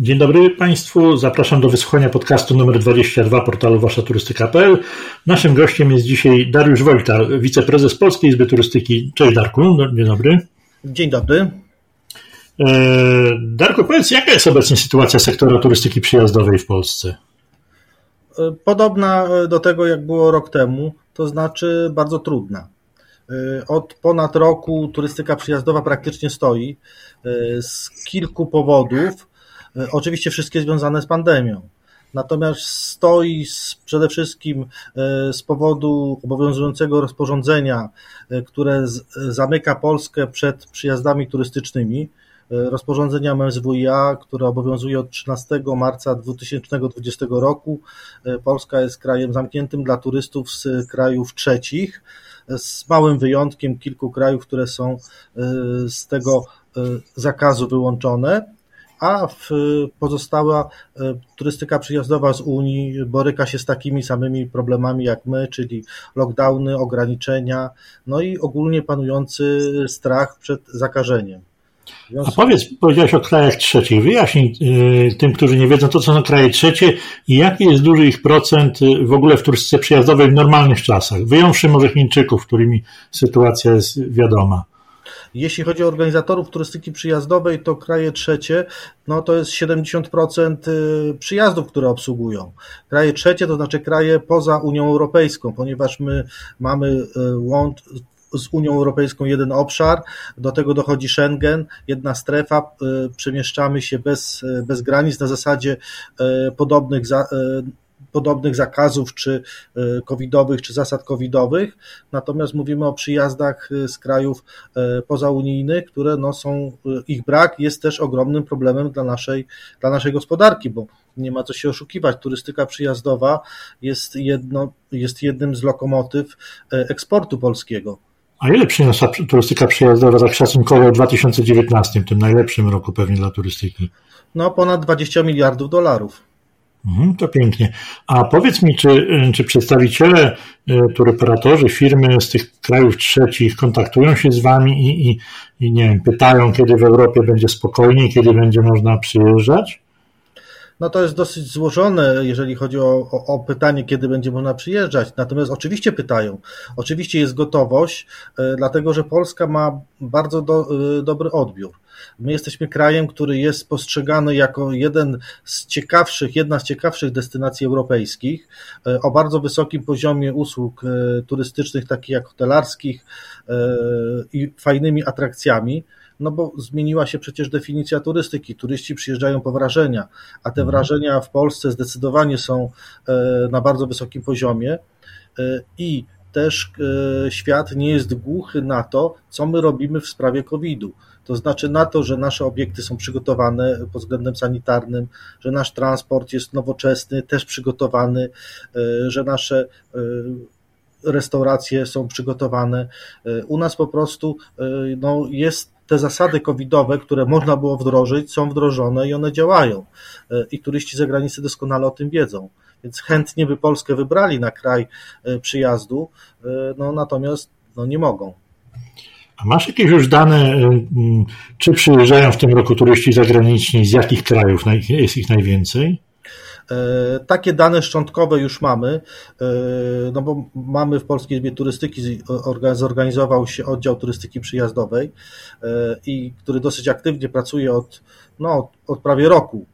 Dzień dobry Państwu, zapraszam do wysłuchania podcastu numer 22 portalu waszaturystyka.pl. Naszym gościem jest dzisiaj Dariusz Wojta, wiceprezes Polskiej Izby Turystyki. Cześć Darku, dzień dobry. Dzień dobry. E, Darku, powiedz, jaka jest obecnie sytuacja sektora turystyki przyjazdowej w Polsce? E, podobna do tego, jak było rok temu, to znaczy bardzo trudna. E, od ponad roku turystyka przyjazdowa praktycznie stoi z kilku powodów. E, oczywiście wszystkie związane z pandemią. Natomiast stoi przede wszystkim e, z powodu obowiązującego rozporządzenia, e, które zamyka Polskę przed przyjazdami turystycznymi. Rozporządzenia MSWiA, które obowiązuje od 13 marca 2020 roku. Polska jest krajem zamkniętym dla turystów z krajów trzecich, z małym wyjątkiem kilku krajów, które są z tego zakazu wyłączone a pozostała e, turystyka przyjazdowa z Unii boryka się z takimi samymi problemami jak my, czyli lockdowny, ograniczenia, no i ogólnie panujący strach przed zakażeniem. A powiedz, powiedziałeś o krajach trzecich. Wyjaśnij e, tym, którzy nie wiedzą, to co są kraje trzecie i jaki jest duży ich procent e, w ogóle w turystyce przyjazdowej w normalnych czasach, wyjąwszy może Chińczyków, którymi sytuacja jest wiadoma. Jeśli chodzi o organizatorów turystyki przyjazdowej, to kraje trzecie, no to jest 70% y, przyjazdów, które obsługują. Kraje trzecie to znaczy kraje poza Unią Europejską, ponieważ my mamy y, łącz z Unią Europejską jeden obszar, do tego dochodzi Schengen, jedna strefa, y, przemieszczamy się bez, bez granic na zasadzie podobnych za, podobnych zakazów czy e, covidowych, czy zasad covidowych, natomiast mówimy o przyjazdach e, z krajów e, pozaunijnych, które no są, ich brak jest też ogromnym problemem dla naszej, dla naszej gospodarki, bo nie ma co się oszukiwać, turystyka przyjazdowa jest, jedno, jest jednym z lokomotyw eksportu polskiego. A ile przyniosła turystyka przyjazdowa tak szacunkowo w 2019, tym najlepszym roku pewnie dla turystyki? No ponad 20 miliardów dolarów. Mhm, to pięknie. A powiedz mi, czy, czy przedstawiciele, e, turoperatorzy, firmy z tych krajów trzecich kontaktują się z Wami i, i, i nie wiem, pytają, kiedy w Europie będzie spokojniej, kiedy będzie można przyjeżdżać? No to jest dosyć złożone, jeżeli chodzi o, o, o, pytanie, kiedy będzie można przyjeżdżać. Natomiast oczywiście pytają. Oczywiście jest gotowość, e, dlatego że Polska ma bardzo do, e, dobry odbiór. My jesteśmy krajem, który jest postrzegany jako jeden z ciekawszych, jedna z ciekawszych destynacji europejskich, e, o bardzo wysokim poziomie usług turystycznych, takich jak hotelarskich i fajnymi atrakcjami no bo zmieniła się przecież definicja turystyki. Turyści przyjeżdżają po wrażenia, a te mhm. wrażenia w Polsce zdecydowanie są e, na bardzo wysokim poziomie e, i też e, świat nie jest głuchy na to, co my robimy w sprawie COVID-u. To znaczy na to, że nasze obiekty są przygotowane pod względem sanitarnym, że nasz transport jest nowoczesny, też przygotowany, że nasze restauracje są przygotowane. U nas po prostu no, jest te zasady covidowe, które można było wdrożyć, są wdrożone i one działają. E, I turyści z zagranicy doskonale o tym wiedzą. Więc chętnie by Polskę wybrali na kraj e, przyjazdu, e, no natomiast no, nie mogą. A masz jakieś już dane, czy przyjeżdżają w tym roku turyści zagraniczni, z jakich krajów jest ich najwięcej? E, takie dane szczątkowe już mamy, e, no bo mamy w Polskiej Izbie Turystyki, zorganizował się oddział turystyki przyjazdowej, e, i który dosyć aktywnie pracuje od, no, od prawie roku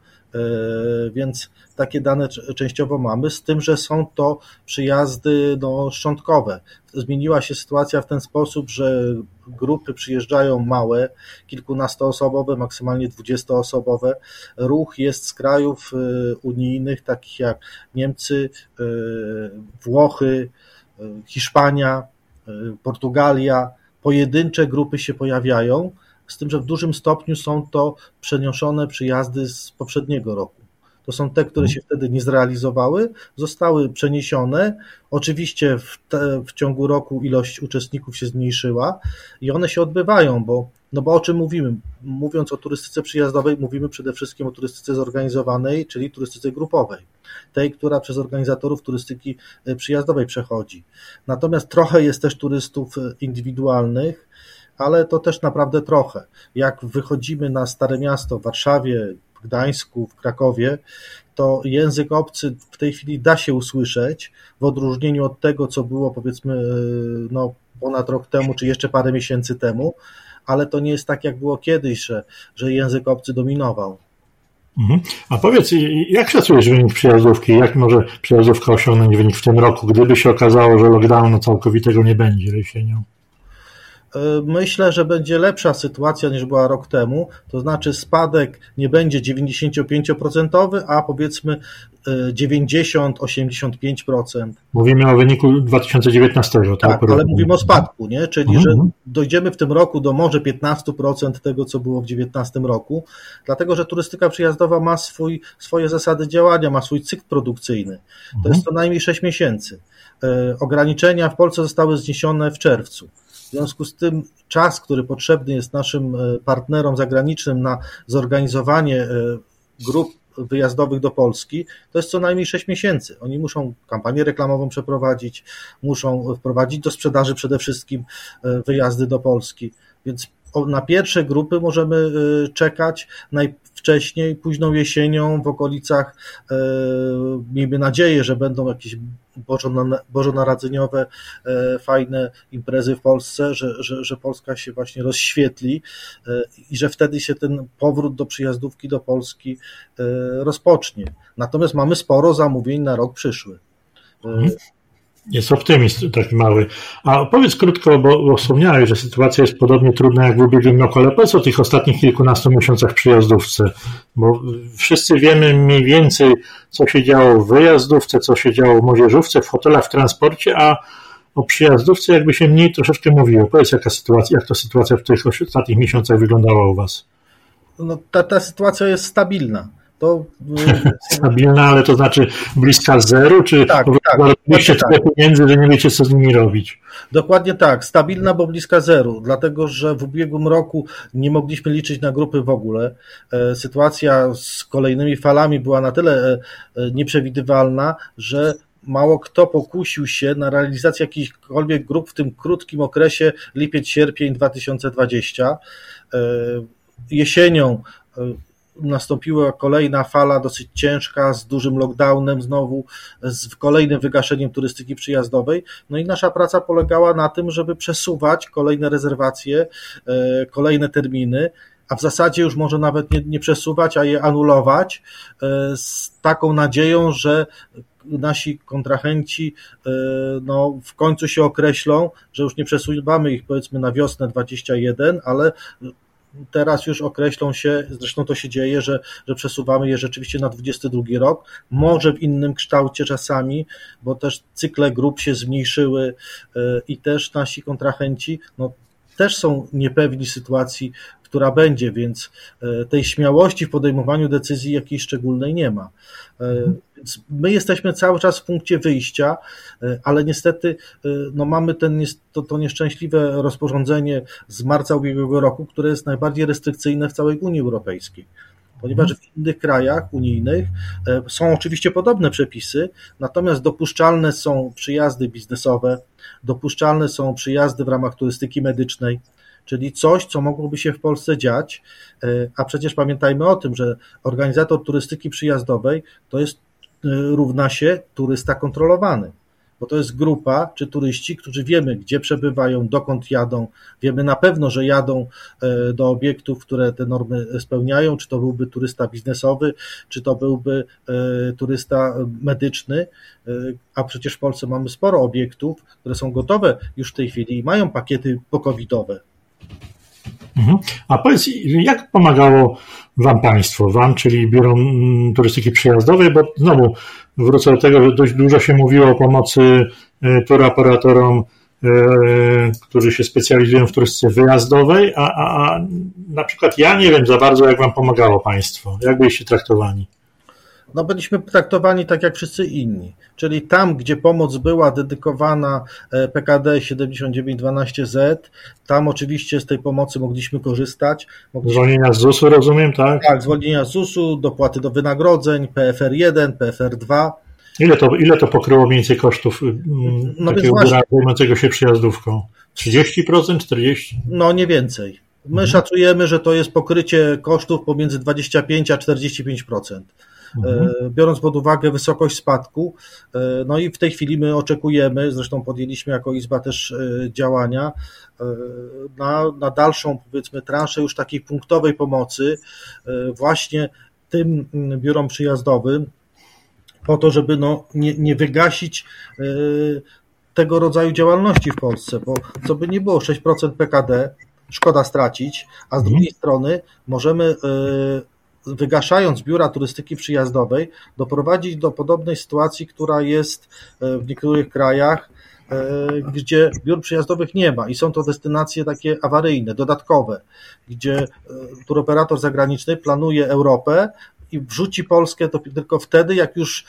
więc takie dane częściowo mamy, z tym, że są to przyjazdy no, szczątkowe. Zmieniła się sytuacja w ten sposób, że grupy przyjeżdżają małe, kilkunastoosobowe, maksymalnie dwudziestoosobowe. Ruch jest z krajów e, unijnych, takich jak Niemcy, e, Włochy, Hiszpania, Portugalia. Pojedyncze grupy się pojawiają, z tym, że w dużym stopniu są to przeniesione przyjazdy z poprzedniego roku. To są te, które się wtedy nie zrealizowały, zostały przeniesione. Oczywiście w, te, w, ciągu roku ilość uczestników się zmniejszyła i one się odbywają, bo, no bo o czym mówimy? Mówiąc o turystyce przyjazdowej, mówimy przede wszystkim o turystyce zorganizowanej, czyli turystyce grupowej, tej, która przez organizatorów turystyki e, przyjazdowej przechodzi. Natomiast trochę jest też turystów e, indywidualnych, ale to też naprawdę trochę. Jak wychodzimy na Stare Miasto w Warszawie, w Gdańsku, w Krakowie, to język obcy w tej chwili da się usłyszeć, w odróżnieniu od tego, co było powiedzmy no, ponad rok temu, czy jeszcze parę miesięcy temu, ale to nie jest tak, jak było kiedyś, że, że język obcy dominował. Mhm. A powiedz, jak szacujesz wynik przyjazdówki? Jak może przyjazdówka osiągnąć wynik w tym roku, gdyby się okazało, że lockdownu całkowitego nie będzie jesienią? E, myślę, że będzie lepsza sytuacja niż była rok temu, to znaczy spadek nie będzie 95%, a powiedzmy 90-85%. Mówimy o wyniku 2019, tak? Tak, ale mówimy o spadku, nie? czyli mhm. że dojdziemy w tym roku do może 15% tego, co było w 2019 roku, dlatego że turystyka przyjazdowa ma swój, swoje zasady działania, ma swój cykl produkcyjny. To mhm. jest co najmniej 6 miesięcy. E, ograniczenia w Polsce zostały zniesione w czerwcu. W związku z tym czas, który potrzebny jest naszym e, partnerom zagranicznym na zorganizowanie e, grup wyjazdowych do Polski, to jest co najmniej 6 miesięcy. Oni muszą kampanię reklamową przeprowadzić, muszą wprowadzić do sprzedaży przede wszystkim e, wyjazdy do Polski. Więc na pierwsze grupy możemy czekać najwcześniej, późną jesienią w okolicach, miejmy nadzieję, że będą jakieś bożonarodzeniowe, e, fajne imprezy w Polsce, że, że, że Polska się właśnie rozświetli e, i że wtedy się ten powrót do przyjazdówki do Polski e, rozpocznie. Natomiast mamy sporo zamówień na rok przyszły. Jest optymizm taki mały. A powiedz krótko, bo, bo wspomniałeś, że sytuacja jest podobnie trudna jak w ubiegłym roku, ale powiedz o tych ostatnich kilkunastu miesiącach przyjazdówce, bo wszyscy wiemy mniej więcej, co się działo w wyjazdówce, co się działo w młodzieżówce, w hotelach, w transporcie, a o przyjazdówce jakby się mniej troszeczkę mówiło. Powiedz, jaka sytuacja, jak to sytuacja w tych ostatnich miesiącach wyglądała u Was? No, ta, ta sytuacja jest stabilna to... Stabilna, ale to znaczy bliska zeru, czy tak, tak, zarobiliście tyle tak. pieniędzy, że nie wiecie, co z nimi robić? Dokładnie tak, stabilna, bo bliska zeru, dlatego, że w ubiegłym roku nie mogliśmy liczyć na grupy w ogóle. E, sytuacja z kolejnymi falami była na tyle e, nieprzewidywalna, że mało kto pokusił się na realizację jakichkolwiek grup w tym krótkim okresie lipiec-sierpień 2020. E, jesienią nastąpiła kolejna fala dosyć ciężka, z dużym lockdownem znowu, z kolejnym wygaszeniem turystyki przyjazdowej. No i nasza praca polegała na tym, żeby przesuwać kolejne rezerwacje, e, kolejne terminy, a w zasadzie już może nawet nie, nie przesuwać, a je anulować e, z taką nadzieją, że nasi kontrahenci e, no, w końcu się określą, że już nie przesuwamy ich powiedzmy na wiosnę 21, ale teraz już określą się, zresztą to się dzieje, że, że przesuwamy je rzeczywiście na 22 rok, może w innym kształcie czasami, bo też cykle grup się zmniejszyły e, i też nasi kontrahenci no, też są niepewni sytuacji, która będzie, więc e, tej śmiałości w podejmowaniu decyzji jakiejś szczególnej nie ma. E, więc my jesteśmy cały czas w punkcie wyjścia, e, ale niestety no mamy ten, to, to nieszczęśliwe rozporządzenie z marca ubiegłego roku, które jest najbardziej restrykcyjne w całej Unii Europejskiej ponieważ w innych krajach unijnych są oczywiście podobne przepisy, natomiast dopuszczalne są przyjazdy biznesowe, dopuszczalne są przyjazdy w ramach turystyki medycznej, czyli coś, co mogłoby się w Polsce dziać, e, a przecież pamiętajmy o tym, że organizator turystyki przyjazdowej to jest e, równa się turysta kontrolowany bo to jest grupa czy turyści, którzy wiemy, gdzie przebywają, dokąd jadą. Wiemy na pewno, że jadą e, do obiektów, które te normy spełniają, czy to byłby turysta biznesowy, czy to byłby turysta medyczny, a przecież w Polsce mamy sporo obiektów, które są gotowe już w tej chwili i mają pakiety pokowidowe. Mhm. A powiedz, jak pomagało Wam państwo, Wam, czyli Biuro mm, Turystyki Przyjazdowej, bo znowu wrócę do tego, że dość dużo się mówiło o pomocy e, turoperatorom, e, którzy się specjalizują w turystyce wyjazdowej, a, a, a na przykład ja nie wiem za bardzo, jak Wam pomagało państwo, jak byliście traktowani no byliśmy traktowani tak jak wszyscy inni. Czyli tam, gdzie pomoc była dedykowana e, PKD 7912Z, tam oczywiście z tej pomocy mogliśmy korzystać. Mogliśmy... Zwolnienia z ZUS-u rozumiem, tak? Tak, zwolnienia z ZUS-u, dopłaty do wynagrodzeń, PFR1, PFR2. Ile to, ile to pokryło mniej więcej kosztów mm, no takiego biura zajmującego się przyjazdówką? 30%, 40%? No nie więcej. My mhm. szacujemy, że to jest pokrycie kosztów pomiędzy 25 a 45%. Mhm. Biorąc pod uwagę wysokość spadku, no i w tej chwili my oczekujemy, zresztą podjęliśmy jako Izba też działania na, na dalszą, powiedzmy, transzę już takiej punktowej pomocy, właśnie tym mm, biurom przyjazdowym, po to, żeby no, nie, nie wygasić tego rodzaju działalności w Polsce, bo co by nie było, 6% PKD, szkoda stracić, a z mhm. drugiej strony możemy e, wygaszając biura turystyki przyjazdowej, doprowadzić do podobnej sytuacji, która jest e, w niektórych krajach, e, gdzie biur przyjazdowych nie ma i są to destynacje takie awaryjne, dodatkowe, gdzie turoperator zagraniczny planuje Europę i wrzuci Polskę to tylko wtedy, jak już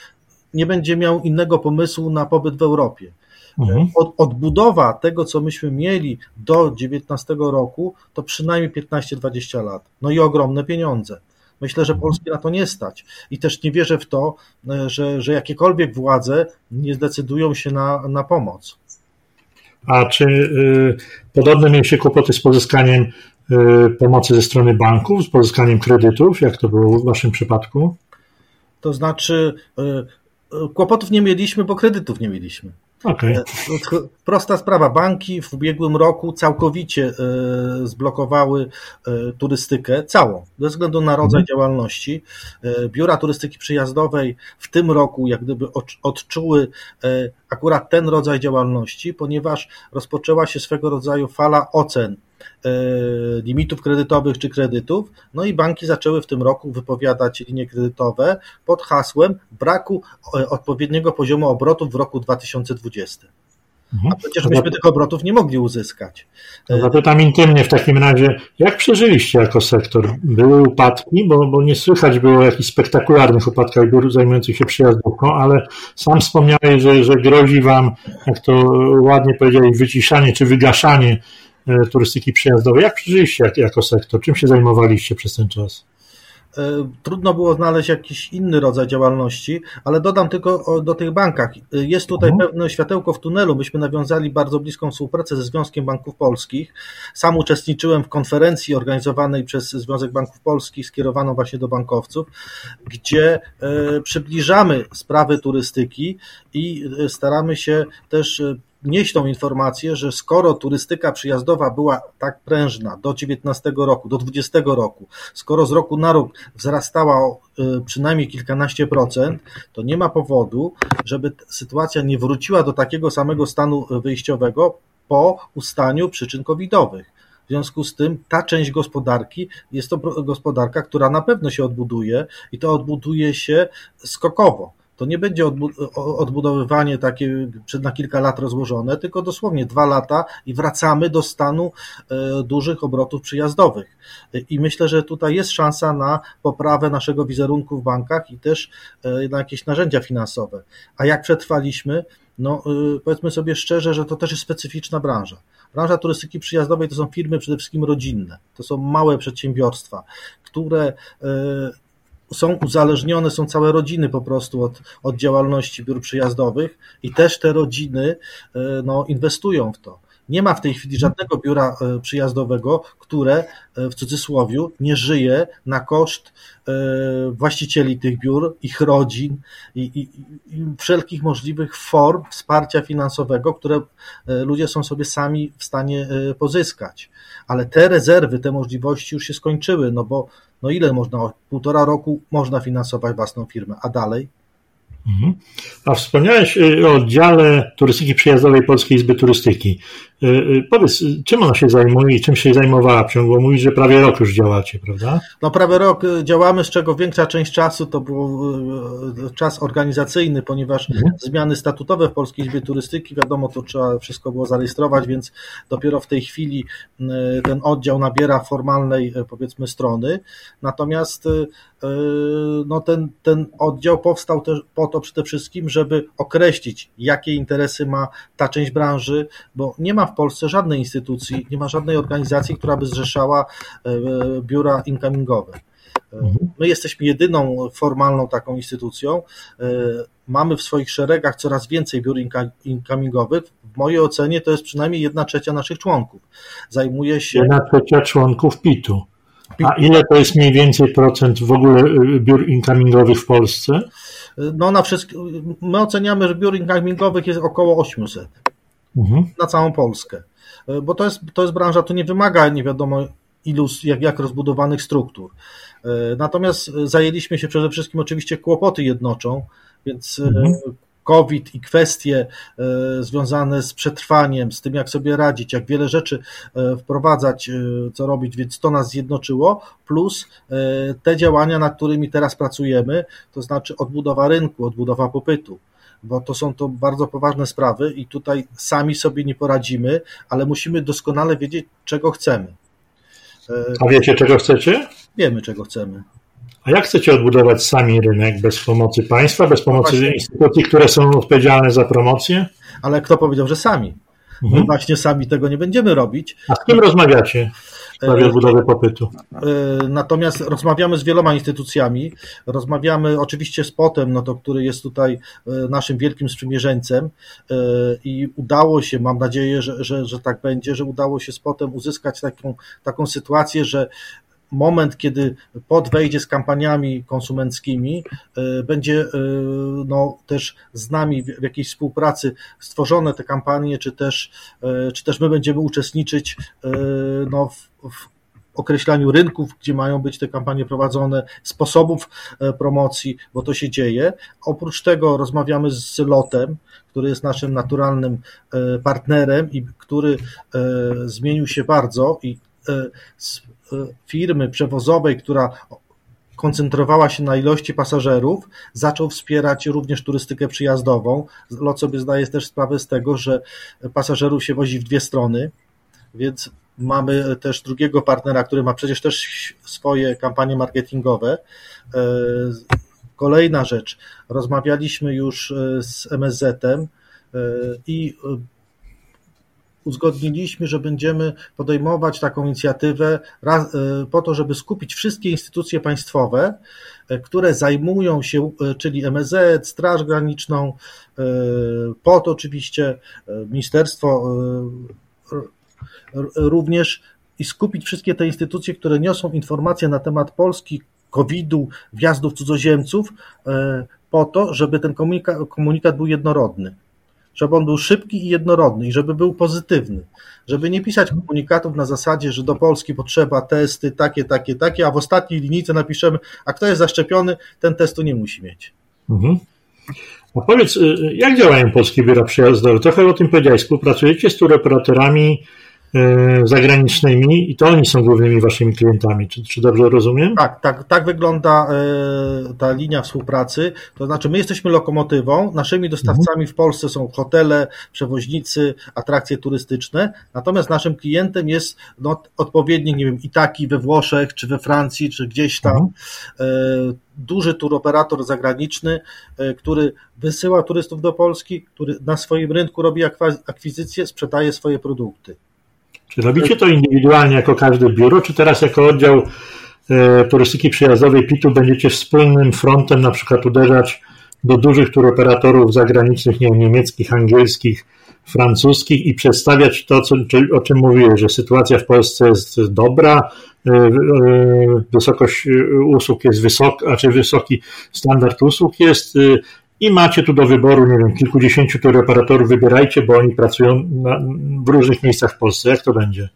nie będzie miał innego pomysłu na pobyt w Europie. Mhm. Od, odbudowa tego, co myśmy mieli do 19 roku, to przynajmniej 15-20 lat. No i ogromne pieniądze. Myślę, że Polski na to nie stać. I też nie wierzę w to, e, że, że jakiekolwiek władze nie zdecydują się na, na pomoc. A czy y, podobne mieliście kłopoty z pozyskaniem y, pomocy ze strony banków, z pozyskaniem kredytów, jak to było w Waszym przypadku? To znaczy, y kłopotów nie mieliśmy, bo kredytów nie mieliśmy. Okay. E, prosta sprawa. Banki w ubiegłym roku całkowicie e, zblokowały e, turystykę całą, ze względu na rodzaj mhm. działalności. Biura turystyki przyjazdowej w tym roku jak gdyby odczuły akurat ten rodzaj działalności, ponieważ rozpoczęła się swego rodzaju fala ocen E, limitów kredytowych czy kredytów. No i banki zaczęły w tym roku wypowiadać linie kredytowe pod hasłem braku e, odpowiedniego poziomu obrotów w roku 2020. Mhm. A przecież myśmy tych obrotów nie mogli uzyskać. To zapytam intymnie w takim razie, jak przeżyliście jako sektor? Były upadki, bo, bo nie słychać było jakichś spektakularnych upadkach biur zajmujących się przyjazdówką, ale sam wspomniałeś, że, że grozi Wam, jak to ładnie powiedziałeś, wyciszanie czy wygaszanie E, turystyki przyjazdowej. Jak przeżyliście jako sektor? Czym się zajmowaliście przez ten czas? E, trudno było znaleźć jakiś inny rodzaj działalności, ale dodam tylko do tych bankach. E, jest tutaj mhm. pewne światełko w tunelu. Myśmy nawiązali bardzo bliską współpracę ze Związkiem Banków Polskich. Sam uczestniczyłem w konferencji organizowanej przez Związek Banków Polskich, skierowaną właśnie do bankowców, gdzie przybliżamy sprawy turystyki i staramy się też nieść tą informację, że skoro turystyka przyjazdowa była tak prężna do 19 roku, do 20 roku, skoro z roku na rok wzrastała o y, przynajmniej kilkanaście procent, to nie ma powodu, żeby sytuacja nie wróciła do takiego samego stanu wyjściowego po ustaniu przyczyn covidowych. W związku z tym ta część gospodarki jest to gospodarka, która na pewno się odbuduje i to odbuduje się skokowo to nie będzie odbudowywanie takie na kilka lat rozłożone, tylko dosłownie dwa lata i wracamy do stanu e, dużych obrotów przyjazdowych. I myślę, że tutaj jest szansa na poprawę naszego wizerunku w bankach i też e, na jakieś narzędzia finansowe. A jak przetrwaliśmy? No, e, powiedzmy sobie szczerze, że to też jest specyficzna branża. Branża turystyki przyjazdowej to są firmy przede wszystkim rodzinne, to są małe przedsiębiorstwa, które są uzależnione, są całe rodziny po prostu od, od działalności biur przyjazdowych i też te rodziny e, no, inwestują w to. Nie ma w tej chwili żadnego biura e, przyjazdowego, które e, w cudzysłowie nie żyje na koszt właścicieli tych biur, ich rodzin i, i, i, wszelkich możliwych form wsparcia finansowego, które ludzie są sobie sami w stanie pozyskać. Ale te rezerwy, te możliwości już się skończyły, no bo no ile można, półtora roku można finansować własną firmę, a dalej? Mhm. A wspomniałeś y, o oddziale turystyki przyjazdowej Polskiej Izby Turystyki. Y, y, powiedz, czym ona się zajmuje i czym się zajmowała w ciągu, bo mówisz, że prawie rok już działacie, prawda? No prawie rok działamy, z czego większa część czasu to był czas organizacyjny, ponieważ mhm. zmiany statutowe w Polskiej Izbie Turystyki, wiadomo, to trzeba wszystko było zarejestrować, więc dopiero w tej chwili ten oddział nabiera formalnej, powiedzmy, strony. Natomiast no ten, ten oddział powstał też po to przede wszystkim, żeby określić, jakie interesy ma ta część branży, bo nie ma w Polsce żadnej instytucji, nie ma żadnej organizacji, która by zrzeszała e, biura incomingowe. E, mhm. My jesteśmy jedyną formalną taką instytucją. E, mamy w swoich szeregach coraz więcej biur incomingowych. W mojej ocenie to jest przynajmniej jedna trzecia naszych członków. Zajmuje się. Jedna trzecia członków PIT-u. A ile to jest mniej więcej procent w ogóle y, biur incomingowych w Polsce? No na wszystko, my oceniamy, że biur incomingowych jest około 800 mhm. na całą Polskę. Bo to jest, to jest branża, tu nie wymaga nie wiadomo ilu, jak, jak rozbudowanych struktur. Natomiast zajęliśmy się przede wszystkim oczywiście kłopoty jednoczą, więc mhm. COVID i kwestie e, związane z przetrwaniem, z tym jak sobie radzić, jak wiele rzeczy e, wprowadzać, e, co robić, więc to nas zjednoczyło, plus te działania, nad którymi teraz pracujemy, to znaczy odbudowa rynku, odbudowa popytu bo to są to bardzo poważne sprawy i tutaj sami sobie nie poradzimy, ale musimy doskonale wiedzieć, czego chcemy. A wiecie, czego chcecie? Wiemy, czego chcemy. A jak chcecie odbudować sami rynek bez pomocy państwa, bez pomocy no instytucji, które są odpowiedzialne za promocję? Ale kto powiedział, że sami? Mhm. My właśnie sami tego nie będziemy robić. A z kim rozmawiacie w sprawie e, odbudowy popytu? E, natomiast rozmawiamy z wieloma instytucjami. Rozmawiamy oczywiście z POTem, no to, który jest tutaj e, naszym wielkim sprzymierzeńcem i udało się, mam nadzieję, że, że, że tak będzie, że udało się z POTem uzyskać taką, taką sytuację, że moment, kiedy pod wejdzie z kampaniami konsumenckimi, e, będzie e, no, też z nami w jakiejś współpracy stworzone te kampanie, czy też, e, czy też my będziemy uczestniczyć no, w, w określaniu rynków, gdzie mają być te kampanie prowadzone, sposobów promocji, bo to się dzieje. Oprócz tego rozmawiamy z Lotem, który jest naszym naturalnym partnerem i który zmienił się bardzo i firmy przewozowej, która koncentrowała się na ilości pasażerów, zaczął wspierać również turystykę przyjazdową. Lot sobie zdaje też sprawę z tego, że pasażerów się wozi w dwie strony, więc mamy też drugiego partnera, który ma przecież też swoje kampanie marketingowe. E, kolejna rzecz, rozmawialiśmy już e, z MSZ-em e, i uzgodniliśmy, że będziemy podejmować taką inicjatywę e, po to, żeby skupić wszystkie instytucje państwowe, e, które zajmują się, e, czyli MSZ, Straż Graniczną, POT oczywiście, Ministerstwo również i skupić wszystkie te instytucje, które niosą informacje na temat Polski, COVID-u, wjazdów cudzoziemców, po to, żeby ten komunikat, komunikat był jednorodny żeby on był szybki i jednorodny i żeby był pozytywny. Żeby nie pisać komunikatów na zasadzie, że do Polski potrzeba testy takie, takie, takie, a w ostatniej linijce napiszemy, a kto jest zaszczepiony, ten testu nie musi mieć. Mhm. A powiedz, y, jak działają polskie biura przejazdowe? Trochę o tym powiedziałeś. Współpracujecie z turoperatorami, E, zagranicznymi i to oni są głównymi waszymi klientami. Czy, czy dobrze rozumiem? Tak, tak, tak wygląda e, ta linia współpracy. To znaczy, my jesteśmy lokomotywą, naszymi dostawcami mhm. w Polsce są hotele, przewoźnicy, atrakcje turystyczne, natomiast naszym klientem jest no, odpowiednik, nie wiem, Itaki we Włoszech, czy we Francji, czy gdzieś tam. Mhm. E, duży turoperator zagraniczny, który wysyła turystów do Polski, który na swoim rynku robi akwizycję, sprzedaje swoje produkty. Czy robicie to indywidualnie jako każde biuro, czy teraz jako oddział e, turystyki przyjazdowej PIT-u będziecie wspólnym frontem na przykład uderzać do dużych turoperatorów zagranicznych, nie wiem, niemieckich, angielskich, francuskich i przedstawiać to, co, o czym mówiłem, że sytuacja w Polsce jest dobra, e, e, wysokość usług jest wysoka, znaczy wysoki standard usług jest, i macie tu do wyboru, nie wiem, kilkudziesięciu operatorów, wybierajcie, bo oni pracują na, w różnych miejscach w Polsce. Jak to będzie?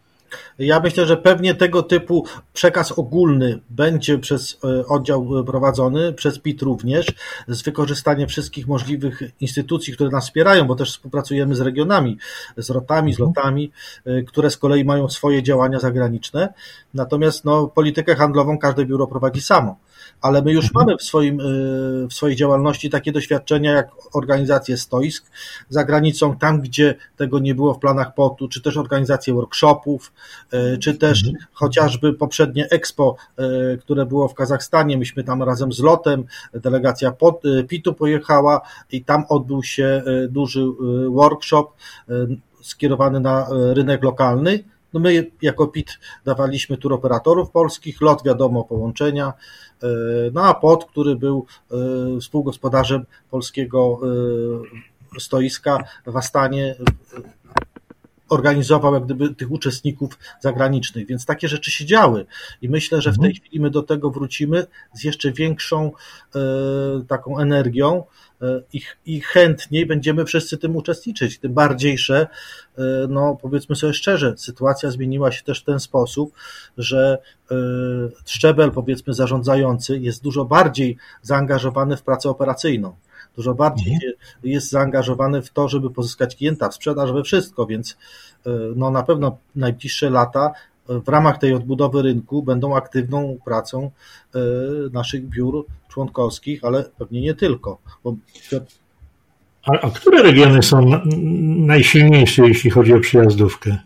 Ja myślę, że pewnie tego typu przekaz ogólny będzie przez e, oddział prowadzony, przez PIT również, z wykorzystaniem wszystkich możliwych instytucji, które nas wspierają, bo też współpracujemy z regionami, z rotami, z mhm. lotami, e, które z kolei mają swoje działania zagraniczne. Natomiast no, politykę handlową każde biuro prowadzi samo ale my już mhm. mamy w, swoim, y, w swojej działalności takie doświadczenia jak organizację stoisk za granicą, tam gdzie tego nie było w planach POT-u, czy też organizację workshopów, czy też mhm. chociażby poprzednie Expo, y, które było w Kazachstanie, myśmy tam razem z lotem, delegacja PIT-u pojechała i tam odbył się duży workshop skierowany na rynek lokalny No my jako PIT dawaliśmy tur operatorów polskich, lot wiadomo połączenia, no a POT, który był współgospodarzem polskiego stoiska w Astanie, organizował jak gdyby tych uczestników zagranicznych, więc takie rzeczy się działy. I myślę, że w tej mhm. chwili my do tego wrócimy z jeszcze większą e, taką energią e, i, i chętniej będziemy wszyscy tym uczestniczyć, tym bardziej, że e, no powiedzmy sobie szczerze, sytuacja zmieniła się też w ten sposób, że szczebel powiedzmy zarządzający jest dużo bardziej zaangażowany w pracę operacyjną dużo bardziej mhm. jest zaangażowany w to, żeby pozyskać klienta, w sprzedaż, we wszystko, więc e, no, na pewno najbliższe lata e, w ramach tej odbudowy rynku będą aktywną pracą e, naszych biur członkowskich, ale pewnie nie tylko. Bo... A, a które regiony są najsilniejsze, jeśli chodzi o przyjazdówkę?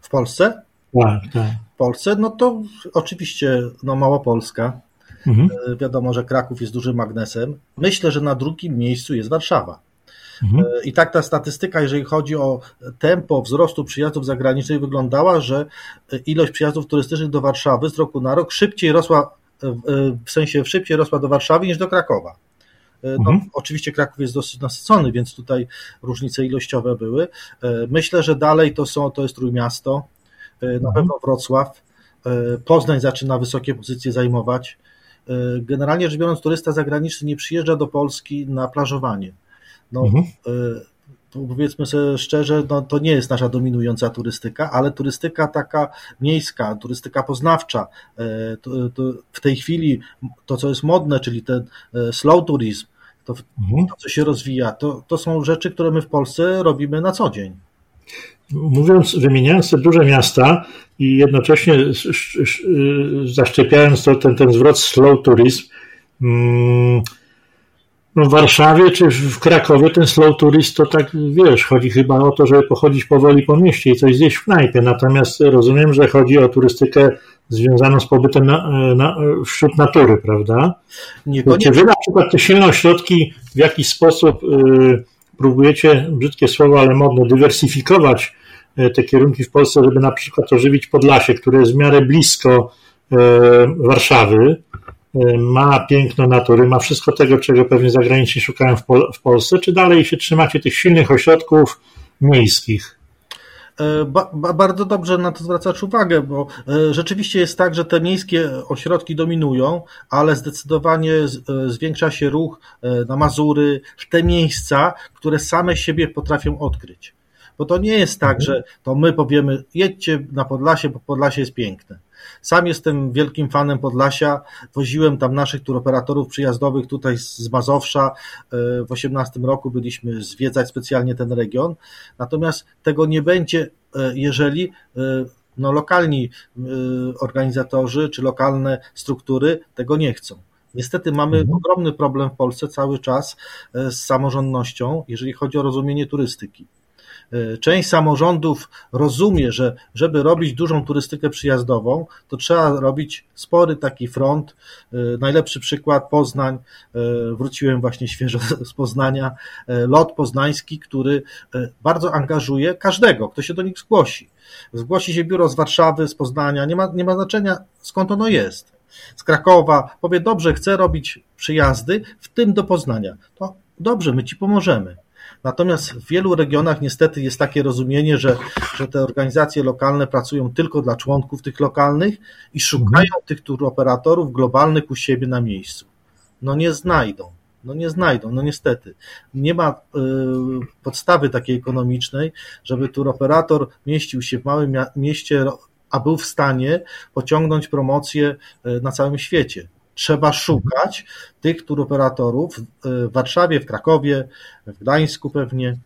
W Polsce? Tak, tak. W Polsce, no to oczywiście no Małopolska, Mhm. E, wiadomo, że Kraków jest dużym magnesem. Myślę, że na drugim miejscu jest Warszawa. Mhm. E, I tak ta statystyka, jeżeli chodzi o tempo wzrostu przyjazdów zagranicznych, wyglądała, że ilość przyjazdów turystycznych do Warszawy z roku na rok szybciej rosła, e, w sensie szybciej rosła do Warszawy niż do Krakowa. No, mhm. Oczywiście Kraków jest dosyć nasycony, więc tutaj różnice ilościowe były. Myślę, że dalej to są, to jest Trójmiasto, na mhm. pewno Wrocław. Poznań zaczyna wysokie pozycje zajmować. E, generalnie rzecz biorąc, turysta zagraniczny nie przyjeżdża do Polski na plażowanie. No, mhm. E, powiedzmy sobie szczerze, no, to nie jest nasza dominująca turystyka, ale turystyka taka miejska, turystyka poznawcza, e, to, to w tej chwili to, co jest modne, czyli ten slow tourism, to, mhm. to co się rozwija, to, to są rzeczy, które my w Polsce robimy na co dzień mówiąc, wymieniając te duże miasta i jednocześnie zaszczepiając to, ten, ten zwrot slow tourism, mm, no w Warszawie czy w Krakowie ten slow tourist to tak, wiesz, chodzi chyba o to, żeby pochodzić powoli po mieście i coś zjeść w knajpie, natomiast rozumiem, że chodzi o turystykę związaną z pobytem na, na, wśród natury, prawda? Niekoniecznie. Czy wy na przykład te silne ośrodki w jakiś sposób y, próbujecie, brzydkie słowo, ale modne, dywersyfikować te kierunki w Polsce, żeby na przykład ożywić Podlasie, które jest w miarę blisko e, Warszawy, e, ma piękno natury, ma wszystko tego, czego pewnie zagraniczni szukają w, Pol w Polsce, czy dalej się trzymacie tych silnych ośrodków miejskich? Ba, bardzo dobrze na to zwracasz uwagę, bo rzeczywiście jest tak, że te miejskie ośrodki dominują, ale zdecydowanie zwiększa się ruch na Mazury, w te miejsca, które same siebie potrafią odkryć. Bo to nie jest tak, że to my powiemy, jedźcie na Podlasie, bo Podlasie jest piękne. Sam jestem wielkim fanem Podlasia. Woziłem tam naszych turoperatorów przyjazdowych tutaj z Mazowsza. W 18 roku byliśmy zwiedzać specjalnie ten region. Natomiast tego nie będzie, e, jeżeli e, no, lokalni e, organizatorzy czy lokalne struktury tego nie chcą. Niestety mamy mhm. ogromny problem w Polsce cały czas z samorządnością, jeżeli chodzi o rozumienie turystyki. E, część samorządów rozumie, że żeby robić dużą turystykę przyjazdową, to trzeba robić spory taki front. E, najlepszy przykład Poznań, e, wróciłem właśnie świeżo z Poznania, lot poznański, który bardzo angażuje każdego, kto się do nich zgłosi. Zgłosi się biuro z Warszawy, z Poznania, nie ma, nie ma znaczenia skąd ono jest. Z Krakowa, powie, dobrze, chcę robić przyjazdy, w tym do Poznania. To dobrze, my ci pomożemy. Natomiast w wielu regionach niestety jest takie rozumienie, że, że te organizacje lokalne pracują tylko dla członków tych lokalnych i szukają tych turoperatorów globalnych u siebie na miejscu. No nie znajdą. No nie znajdą, no niestety. Nie ma y, podstawy takiej ekonomicznej, żeby turoperator mieścił się w małym mieście, a był w stanie pociągnąć promocję y, na całym świecie. Trzeba szukać tych turoperatorów w Warszawie, w Krakowie, w Gdańsku pewnie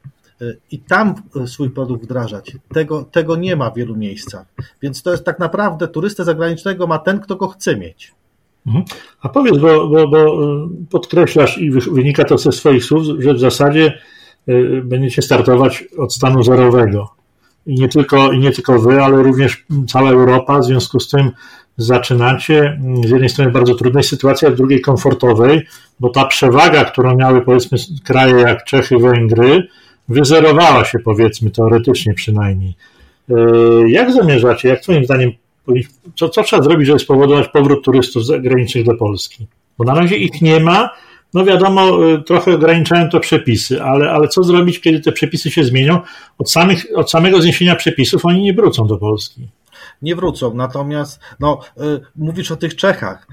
i tam swój produkt wdrażać. Tego, tego nie ma w wielu miejscach. Więc to jest tak naprawdę turystę zagranicznego ma ten, kto go chce mieć. Mhm. A powiedz, bo, bo, bo podkreślasz i wynika to ze swoich słów, że w zasadzie y, będziecie startować od stanu zerowego. I nie tylko, i nie tylko wy, ale również cała Europa. W związku z tym zaczynacie z jednej strony w bardzo trudnej sytuacji, a z drugiej komfortowej, bo ta przewaga, którą miały powiedzmy kraje jak Czechy, Węgry, wyzerowała się powiedzmy teoretycznie przynajmniej. Jak zamierzacie, jak Twoim zdaniem, co, co trzeba zrobić, żeby spowodować powrót turystów zagranicznych do Polski? Bo na razie ich nie ma, no wiadomo, trochę ograniczają to przepisy, ale, ale co zrobić, kiedy te przepisy się zmienią? Od, samych, od samego zniesienia przepisów oni nie wrócą do Polski nie wrócą. Natomiast no, y, mówisz o tych Czechach.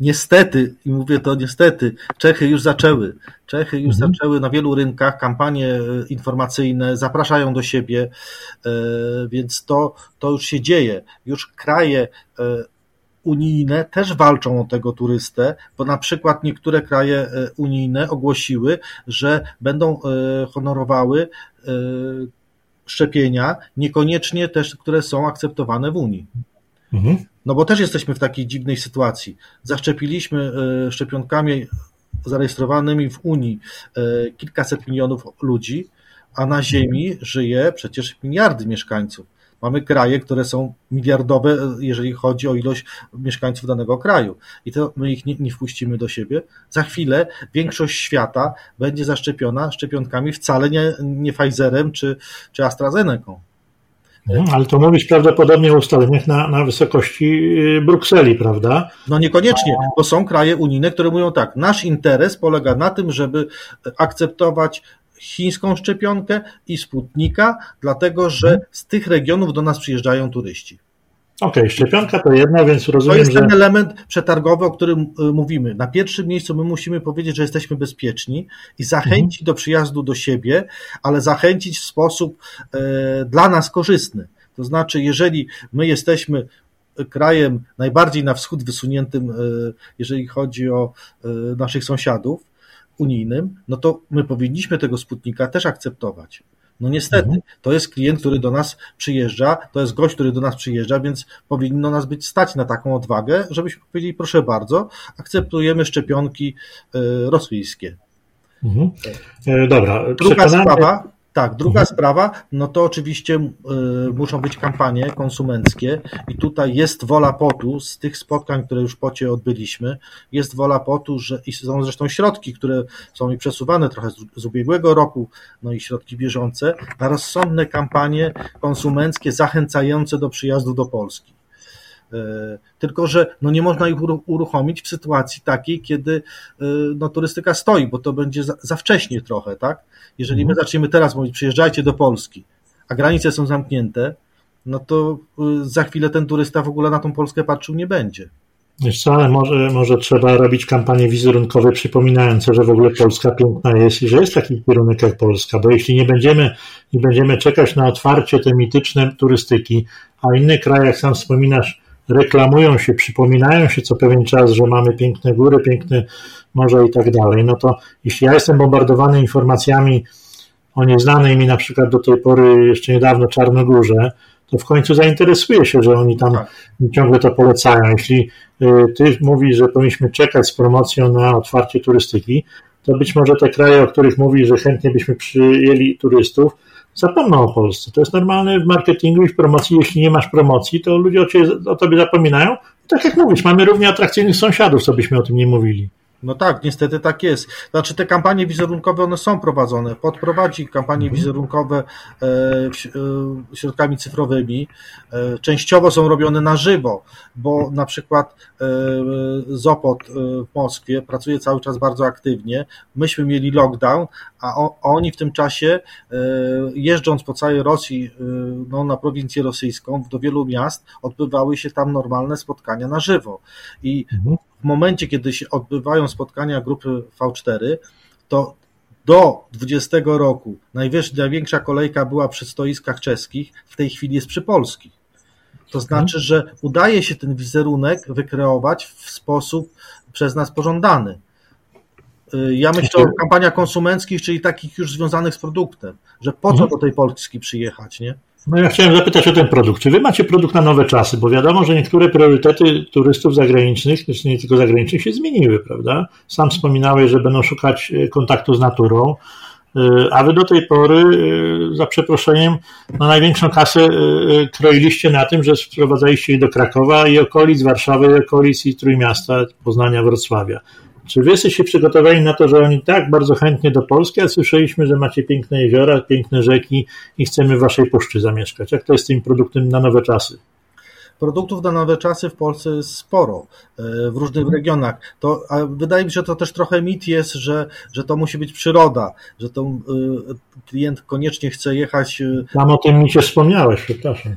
Niestety, i mówię to niestety, Czechy już zaczęły. Czechy już mhm. zaczęły na wielu rynkach kampanie y, informacyjne, zapraszają do siebie, y, więc to, to już się dzieje. Już kraje unijne też walczą o tego turystę, bo na przykład niektóre kraje unijne ogłosiły, że będą honorowały szczepienia, niekoniecznie też, które są akceptowane w Unii. Mhm. No bo też jesteśmy w takiej dziwnej sytuacji. Zaszczepiliśmy e, szczepionkami zarejestrowanymi w Unii e, kilkaset milionów ludzi, a na Ziemi żyje przecież miliardy mieszkańców. Mamy kraje, które są miliardowe, jeżeli chodzi o ilość mieszkańców danego kraju. I to my ich nie, nie wpuścimy do siebie. Za chwilę większość świata będzie zaszczepiona szczepionkami wcale nie, nie Pfizerem czy, czy AstraZeneką. No, ale to mówisz prawdopodobnie o ustaleniach na, na wysokości y, Brukseli, prawda? No niekoniecznie, bo są kraje unijne, które mówią tak, nasz interes polega na tym, żeby akceptować chińską szczepionkę i Sputnika, dlatego że mhm. z tych regionów do nas przyjeżdżają turyści. Okej, okay, szczepionka to jedno, więc rozumiem, To jest ten element przetargowy, o którym y, mówimy. Na pierwszym miejscu my musimy powiedzieć, że jesteśmy bezpieczni i zachęcić mhm. do przyjazdu do siebie, ale zachęcić w sposób e, dla nas korzystny. To znaczy, jeżeli my jesteśmy krajem najbardziej na wschód wysuniętym, jeżeli chodzi o naszych sąsiadów, unijnym, no to my powinniśmy tego Sputnika też akceptować. No niestety, mhm. to jest klient, który do nas przyjeżdża, to jest gość, który do nas przyjeżdża, więc powinno nas być stać na taką odwagę, żebyśmy powiedzieli, proszę bardzo, akceptujemy szczepionki e, rosyjskie. Mhm. E, dobra. Druga sprawa, tak, druga mhm. sprawa, no to oczywiście y, muszą być kampanie konsumenckie i tutaj jest wola potu z tych spotkań, które już pocie odbyliśmy, jest wola potu, że i są zresztą środki, które są i przesuwane trochę z, z ubiegłego roku, no i środki bieżące, na rozsądne kampanie konsumenckie zachęcające do przyjazdu do Polski. E, tylko, że no nie można ich uruchomić w sytuacji takiej, kiedy e, no, turystyka stoi, bo to będzie za, za wcześnie trochę, tak? Jeżeli my mhm. zaczniemy teraz mówić, przyjeżdżajcie do Polski, a granice są zamknięte, no to e, za chwilę ten turysta w ogóle na tą Polskę patrzył nie będzie. Wiesz ale może, może trzeba robić kampanie wizerunkowe przypominające, że w ogóle Polska piękna jest i że jest taki kierunek jak Polska, bo jeśli nie będziemy, nie będziemy czekać na otwarcie te mityczne turystyki, a inne kraje, jak sam wspominasz, reklamują się, przypominają się co pewien czas, że mamy piękne góry, piękne morze i tak dalej, no to jeśli ja jestem bombardowany informacjami o nieznanej mi na przykład do tej pory jeszcze niedawno Czarnogórze, to w końcu zainteresuję się, że oni tam tak. ciągle to polecają. Jeśli y, ty mówisz, że powinniśmy czekać z promocją na otwarcie turystyki, to być może te kraje, o których mówisz, że chętnie byśmy przyjęli turystów, zapomną o Polsce. To jest normalne w marketingu i w promocji. Jeśli nie masz promocji, to ludzie o, ciebie, o tobie zapominają. Tak jak mówisz, mamy równie atrakcyjnych sąsiadów, co byśmy o tym nie mówili. No tak, niestety tak jest. Znaczy te kampanie wizerunkowe, one są prowadzone. Podprowadzi kampanie mhm. wizerunkowe e, e, środkami cyfrowymi. E, częściowo są robione na żywo, bo na przykład Zopot w Moskwie pracuje cały czas bardzo aktywnie. Myśmy mieli lockdown, a oni w tym czasie jeżdżąc po całej Rosji, no, na prowincję rosyjską, do wielu miast, odbywały się tam normalne spotkania na żywo. I mhm w momencie, kiedy się odbywają spotkania grupy V4, to do 20 roku największa kolejka była przy stoiskach czeskich, w tej chwili jest przy polskich. To znaczy, że udaje się ten wizerunek wykreować w sposób przez nas pożądany. Y, ja myślę o kampaniach konsumenckich, czyli takich już związanych z produktem, że po co mhm. do tej Polski przyjechać, nie? No ja chciałem zapytać o ten produkt. Czy wy macie produkt na nowe czasy? Bo wiadomo, że niektóre priorytety turystów zagranicznych, znaczy nie tylko zagranicznych, się zmieniły, prawda? Sam wspominałeś, że będą szukać e, kontaktu z naturą, e, a wy do tej pory, e, za przeproszeniem, na największą kasę kroiliście na tym, że sprowadzaliście ich do Krakowa i okolic, Warszawy, okolic i Trójmiasta, Poznania, Wrocławia. Czy wy jesteście przygotowani na to, że oni tak bardzo chętnie do Polski, a słyszeliśmy, że macie piękne jeziora, piękne rzeki i chcemy w waszej puszczy zamieszkać? Jak to jest z tym produktem na nowe czasy? Produktów na nowe czasy w Polsce jest sporo, e, w różnych mhm. regionach. To, a wydaje mi się, że to też trochę mit jest, że, że to musi być przyroda, że to y, klient koniecznie chce jechać. Tam o tym mi się wspomniałeś, przepraszam.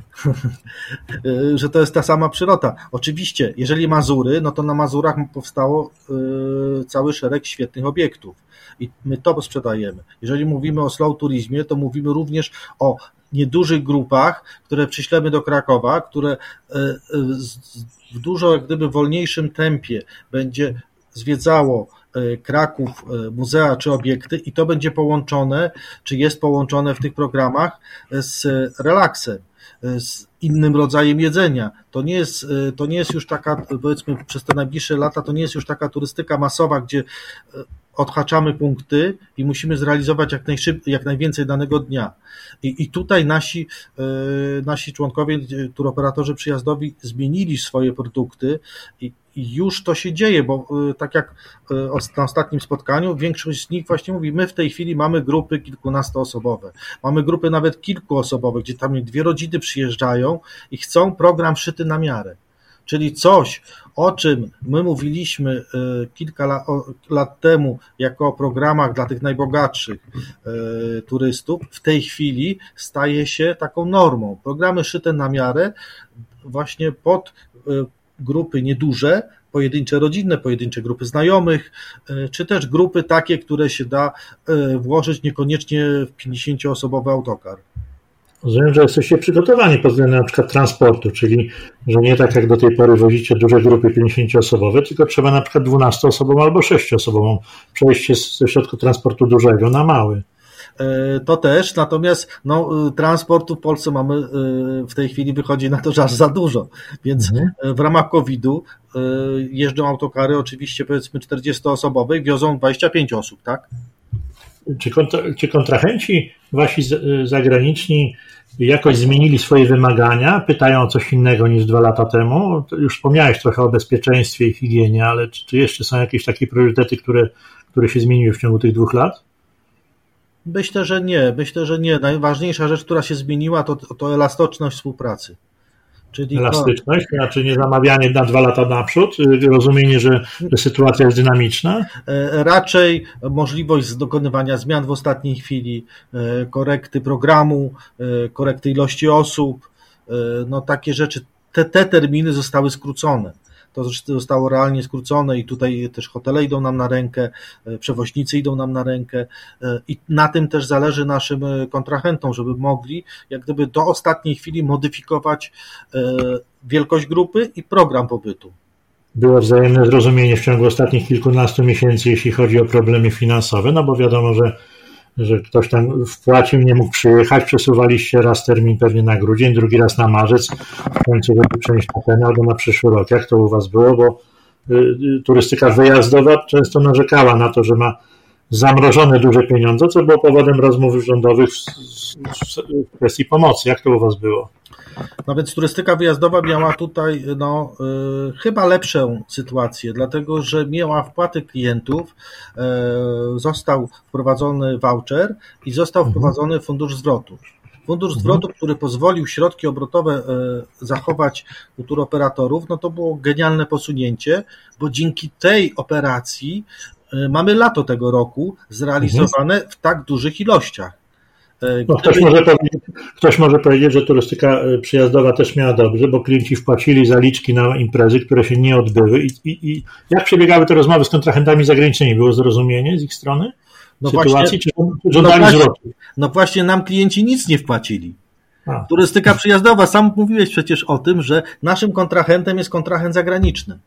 że to jest ta sama przyroda. Oczywiście, jeżeli Mazury, no to na Mazurach powstało cały szereg świetnych obiektów i my to sprzedajemy. Jeżeli mówimy o slow turizmie, to mówimy również o niedużych grupach, które przyślemy do Krakowa, które e, e, w dużo jak gdyby wolniejszym tempie będzie zwiedzało e, Kraków, muzea czy obiekty i to będzie połączone, czy jest połączone w tych programach z relaksem, z innym rodzajem jedzenia. To nie jest, to nie jest już taka, powiedzmy, przez te najbliższe lata, to nie jest już taka turystyka masowa, gdzie odhaczamy punkty i musimy zrealizować jak, najszyb, jak najwięcej danego dnia. I, i tutaj nasi, yy, nasi członkowie, turoperatorzy przyjazdowi zmienili swoje produkty i, i już to się dzieje, bo yy, tak jak na ostatnim spotkaniu, większość z nich właśnie mówi, my w tej chwili mamy grupy kilkunastoosobowe, mamy grupy nawet kilkuosobowe, gdzie tam dwie rodziny przyjeżdżają i chcą program szyty na miarę czyli coś, o czym my mówiliśmy e, kilka lat temu jako o programach dla tych najbogatszych e, turystów, w tej chwili staje się taką normą. Programy szyte na miarę właśnie pod e, grupy nieduże, pojedyncze rodzinne, pojedyncze grupy znajomych, czy też grupy takie, które się da włożyć niekoniecznie w 50-osobowy autokar. Rozumiem, że jesteście przygotowani pod względem na przykład transportu, czyli że nie tak jak do tej pory wozicie duże grupy 50-osobowe, tylko trzeba na przykład 12-osobową albo 6-osobową przejść ze środku transportu dużego na mały. E, to też, natomiast no, e, transportu w Polsce mamy e, w tej chwili wychodzi na to, że aż za dużo, więc mhm. w ramach COVID-u jeżdżą autokary oczywiście powiedzmy 40-osobowe i wiozą 25 osób, tak? Czy, kontra, czy kontrahenci wasi zagraniczni jakoś zmienili swoje wymagania, pytają o coś innego niż dwa lata temu? Już wspomniałeś trochę o bezpieczeństwie i higienie, ale czy, czy jeszcze są jakieś takie priorytety, które, które się zmieniły w ciągu tych dwóch lat? Myślę, że nie. Myślę, że nie. Najważniejsza rzecz, która się zmieniła, to, to elastyczność współpracy. Czyli Elastyczność, to znaczy nie zamawianie na dwa lata naprzód, y, rozumienie, że, że sytuacja jest dynamiczna? E, raczej możliwość dokonywania zmian w ostatniej chwili, e, korekty programu, e, korekty ilości osób, no takie rzeczy, te, te terminy zostały skrócone to zostało realnie skrócone i tutaj też hotele idą nam na rękę, e, przewoźnicy idą nam na rękę e, i na tym też zależy naszym e, kontrahentom, żeby mogli jak gdyby do ostatniej chwili modyfikować wielkość grupy i program pobytu. Było wzajemne zrozumienie w ciągu ostatnich kilkunastu miesięcy, jeśli chodzi o problemy finansowe, no bo wiadomo, że że ktoś tam wpłacił, nie mógł przyjechać, przesuwaliście raz termin pewnie na grudzień, drugi raz na marzec, w końcu żeby przenieść na ten albo na przyszły rok. Jak to u Was było? Bo y, y, turystyka wyjazdowa często narzekała na to, że ma zamrożone duże pieniądze, co było powodem rozmów rządowych w kwestii pomocy. Jak to u Was było? No więc turystyka wyjazdowa miała tutaj no, y, chyba lepszą sytuację, dlatego że miała wpłaty klientów, y, został wprowadzony voucher i został mhm. wprowadzony fundusz zwrotu. Fundusz mhm. zwrotu, który pozwolił środki obrotowe y, zachować u turoperatorów, no to było genialne posunięcie, bo dzięki tej operacji mamy lato tego roku zrealizowane mhm. w tak dużych ilościach. E, no, ktoś, może powiedzieć, ktoś może powiedzieć, że turystyka e, przyjazdowa też miała dobrze, bo klienci wpłacili zaliczki na imprezy, które się nie odbyły. I, i, i jak przebiegały te rozmowy z kontrahentami zagranicznymi? Było zrozumienie z ich strony? No sytuacji, właśnie, czy żądali no zwrotu? No właśnie nam klienci nic nie wpłacili. A. Turystyka przyjazdowa, sam mówiłeś przecież o tym, że naszym kontrahentem jest kontrahent zagraniczny.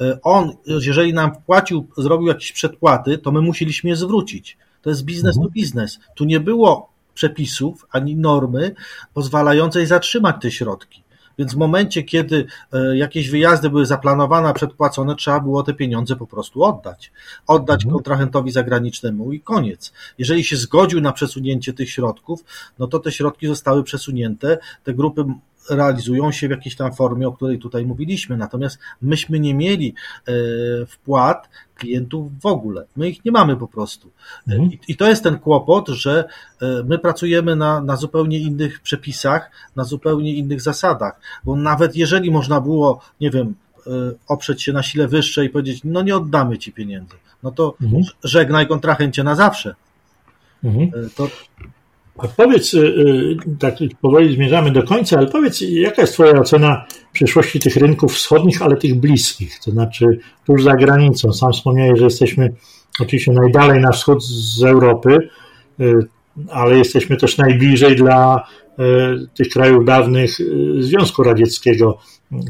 E, on, jeżeli nam wpłacił, zrobił jakieś przedpłaty, to my musieliśmy je zwrócić. To jest biznes mhm. to biznes. Tu nie było przepisów ani normy pozwalającej zatrzymać te środki. Więc w momencie, kiedy e, jakieś wyjazdy były zaplanowane, przedpłacone, trzeba było te pieniądze po prostu oddać. Oddać mhm. kontrahentowi zagranicznemu i koniec. Jeżeli się zgodził na przesunięcie tych środków, no to te środki zostały przesunięte. Te grupy realizują się w jakiejś tam formie, o której tutaj mówiliśmy. Natomiast myśmy nie mieli wpłat klientów w ogóle. My ich nie mamy po prostu. Mhm. I, to jest ten kłopot, że my pracujemy na, na zupełnie innych przepisach, na zupełnie innych zasadach, bo nawet jeżeli można było, nie wiem, oprzeć się na sile wyższej i powiedzieć, no nie oddamy ci pieniędzy, no to mhm. żegnaj kontrahencie na zawsze. Mhm. To, a powiedz, y, y, tak powoli zmierzamy do końca, ale powiedz, jaka jest Twoja ocena przyszłości tych rynków wschodnich, ale tych bliskich, to znaczy tuż za granicą? Sam wspomniałeś, że jesteśmy oczywiście najdalej na wschód z Europy, y, ale jesteśmy też najbliżej dla tych krajów dawnych Związku Radzieckiego,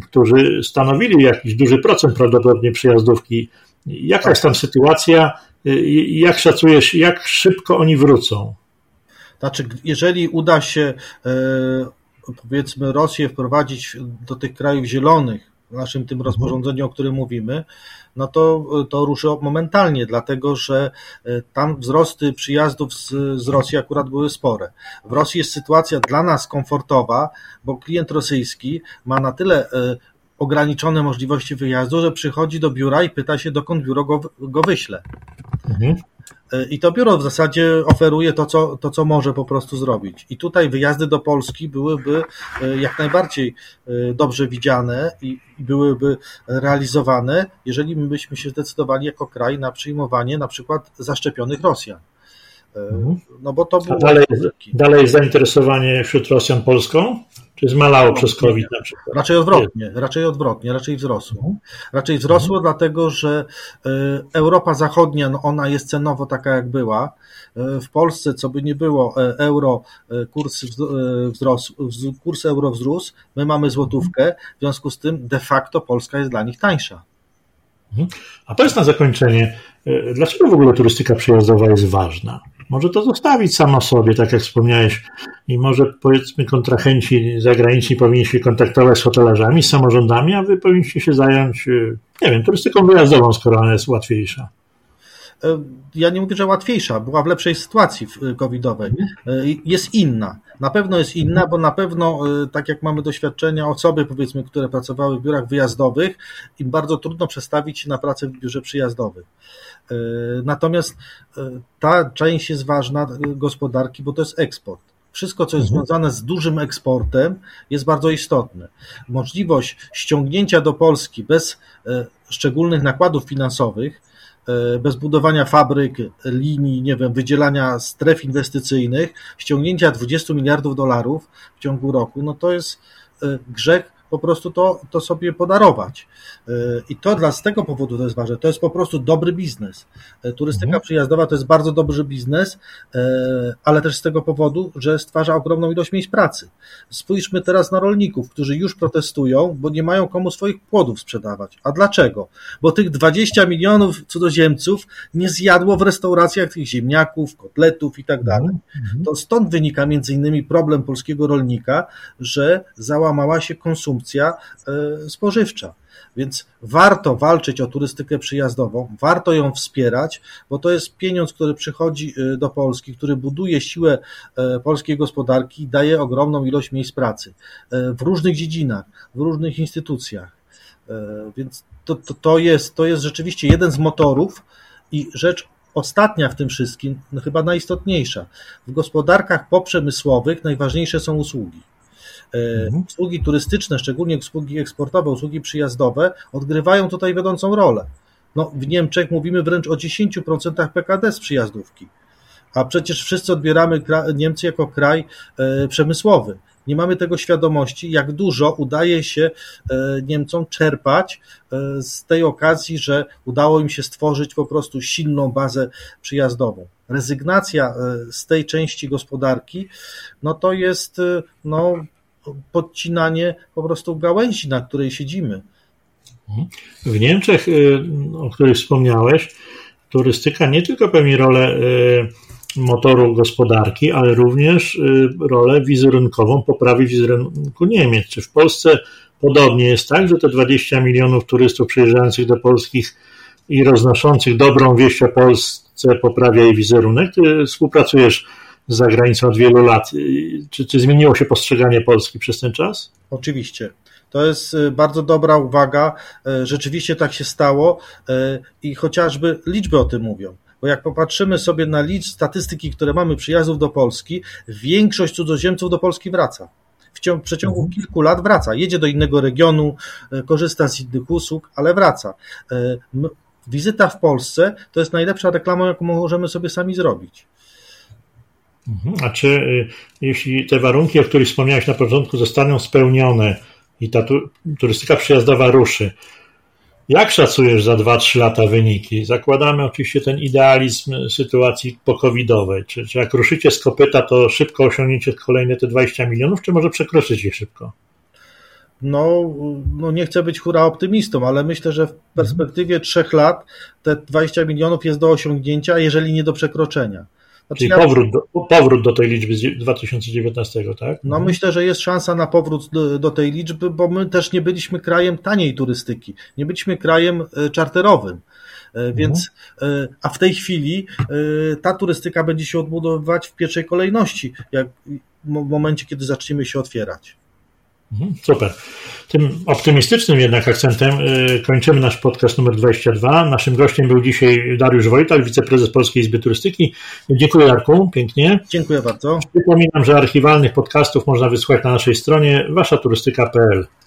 którzy stanowili jakiś duży procent prawdopodobnie przyjazdówki. Jaka jest tam sytuacja? Jak szacujesz, jak szybko oni wrócą? Znaczy, jeżeli uda się, e, powiedzmy, Rosję wprowadzić do tych krajów zielonych, w naszym tym mhm. rozporządzeniu, o którym mówimy, no to, to ruszy momentalnie, dlatego że e, tam wzrosty przyjazdów z, z Rosji akurat były spore. W Rosji jest sytuacja dla nas komfortowa, bo klient rosyjski ma na tyle e, ograniczone możliwości wyjazdu, że przychodzi do biura i pyta się, dokąd biuro go, go wyśle. Mhm. I to biuro w zasadzie oferuje to co, to, co może po prostu zrobić. I tutaj wyjazdy do Polski byłyby e, jak najbardziej e, dobrze widziane i byłyby realizowane, jeżeli my byśmy się zdecydowali jako kraj na przyjmowanie na przykład zaszczepionych Rosjan. E, mhm. No bo to było. Dalej, dalej jest zainteresowanie wśród Rosjan Polską? Czy zmalało przez COVID na przykład? Raczej odwrotnie, raczej odwrotnie, raczej wzrosło. Mhm. Raczej wzrosło, mhm. dlatego że e, Europa Zachodnia, no ona jest cenowo taka jak była. E, w Polsce, co by nie było, euro, kurs wzrósł, kurs euro wzrósł, my mamy złotówkę, w związku z tym de facto Polska jest dla nich tańsza. A to jest na zakończenie, dlaczego w ogóle turystyka przyjazdowa jest ważna? Może to zostawić samo sobie, tak jak wspomniałeś, i może powiedzmy kontrahenci zagraniczni powinni się kontaktować z hotelarzami, z samorządami, a wy powinniście się zająć, y, nie wiem, turystyką wyjazdową, skoro ona jest łatwiejsza. E, ja nie mówię, że łatwiejsza, była w lepszej sytuacji e, covidowej. E, jest inna. Na pewno jest inna, bo na pewno, tak jak mamy doświadczenia, osoby, powiedzmy, które pracowały w biurach wyjazdowych, im bardzo trudno przestawić się na pracę w biurze przyjazdowym. Natomiast ta część jest ważna gospodarki, bo to jest eksport. Wszystko, co jest mhm. związane z dużym eksportem, jest bardzo istotne. Możliwość ściągnięcia do Polski bez szczególnych nakładów finansowych E, bez budowania fabryk, linii, nie wiem, wydzielania stref inwestycyjnych, ściągnięcia 20 miliardów dolarów w ciągu roku, no to jest e, grzech po prostu to, to sobie podarować. E, I to dla, z tego powodu to jest ważne. To jest po prostu dobry biznes. E, turystyka mhm. przyjazdowa to jest bardzo dobry biznes, e, ale też z tego powodu, że stwarza ogromną ilość miejsc pracy. Spójrzmy teraz na rolników, którzy już protestują, bo nie mają komu swoich płodów sprzedawać. A dlaczego? Bo tych 20 milionów cudzoziemców nie zjadło w restauracjach tych ziemniaków, kotletów i tak dalej. Mhm. To stąd wynika między innymi problem polskiego rolnika, że załamała się konsumpcja konsumpcja e, spożywcza. Więc warto walczyć o turystykę przyjazdową, warto ją wspierać, bo to jest pieniądz, który przychodzi e, do Polski, który buduje siłę e, polskiej gospodarki i daje ogromną ilość miejsc pracy w różnych dziedzinach, w różnych instytucjach. Więc to, to, to, jest, to jest rzeczywiście jeden z motorów i rzecz ostatnia w tym wszystkim, no chyba najistotniejsza. W gospodarkach poprzemysłowych najważniejsze są usługi. E, mhm. Usługi turystyczne, szczególnie usługi eksportowe, usługi przyjazdowe, odgrywają tutaj wiodącą rolę. No, w Niemczech mówimy wręcz o 10% PKD z przyjazdówki, a przecież wszyscy odbieramy Niemcy jako kraj e, przemysłowy. Nie mamy tego świadomości, jak dużo udaje się e, Niemcom czerpać z tej okazji, że udało im się stworzyć po prostu silną bazę przyjazdową. Rezygnacja z tej części gospodarki, no to jest no, podcinanie po prostu gałęzi, na której siedzimy. W Niemczech, o których wspomniałeś, turystyka nie tylko pełni rolę motoru gospodarki, ale również y, rolę wizerunkową poprawy wizerunku Niemiec. Czy w Polsce podobnie jest tak, że te 20 milionów turystów przyjeżdżających do Polskich i roznoszących dobrą wieść o Polsce poprawia jej wizerunek? Ty współpracujesz z zagranicą od wielu lat. Czy, czy zmieniło się postrzeganie Polski przez ten czas? Oczywiście. To jest bardzo dobra uwaga. Rzeczywiście tak się stało i chociażby liczby o tym mówią. Bo jak popatrzymy sobie na liczb statystyki, które mamy przyjazdów do Polski, większość cudzoziemców do Polski wraca. W ciągu, przeciągu mhm. kilku lat wraca. Jedzie do innego regionu, e, korzysta z innych usług, ale wraca. E, wizyta w Polsce to jest najlepsza reklama, jaką możemy sobie sami zrobić. Mhm. A czy y, jeśli te warunki, o których wspomniałeś na początku, zostaną spełnione i ta turystyka przyjazdowa ruszy, jak szacujesz za 2-3 lata wyniki? Zakładamy oczywiście ten idealizm sytuacji pokowidowej. Czy, czy jak ruszycie z kopyta, to szybko osiągniecie kolejne te 20 milionów, czy może przekroczycie szybko? No, no nie chcę być hura optymistą, ale myślę, że w perspektywie trzech lat te 20 milionów jest do osiągnięcia, jeżeli nie do przekroczenia. Znaczy, Czyli powrót, do, powrót do tej liczby z 2019, tak? No mhm. myślę, że jest szansa na powrót do, do, tej liczby, bo my też nie byliśmy krajem taniej turystyki, nie byliśmy krajem e, czarterowym. E. Więc, mhm. a w tej chwili ta turystyka będzie się odbudowywać w pierwszej kolejności, jak w momencie, kiedy zaczniemy się otwierać. Mhm, super. Tym optymistycznym jednak akcentem y, kończymy nasz podcast numer 22. Naszym gościem był dzisiaj Dariusz Wojtak, wiceprezes Polskiej Izby Turystyki. Dziękuję Jarku, pięknie. Dziękuję bardzo. Przypominam, że archiwalnych podcastów można wysłuchać na naszej stronie waszaturystyka.pl.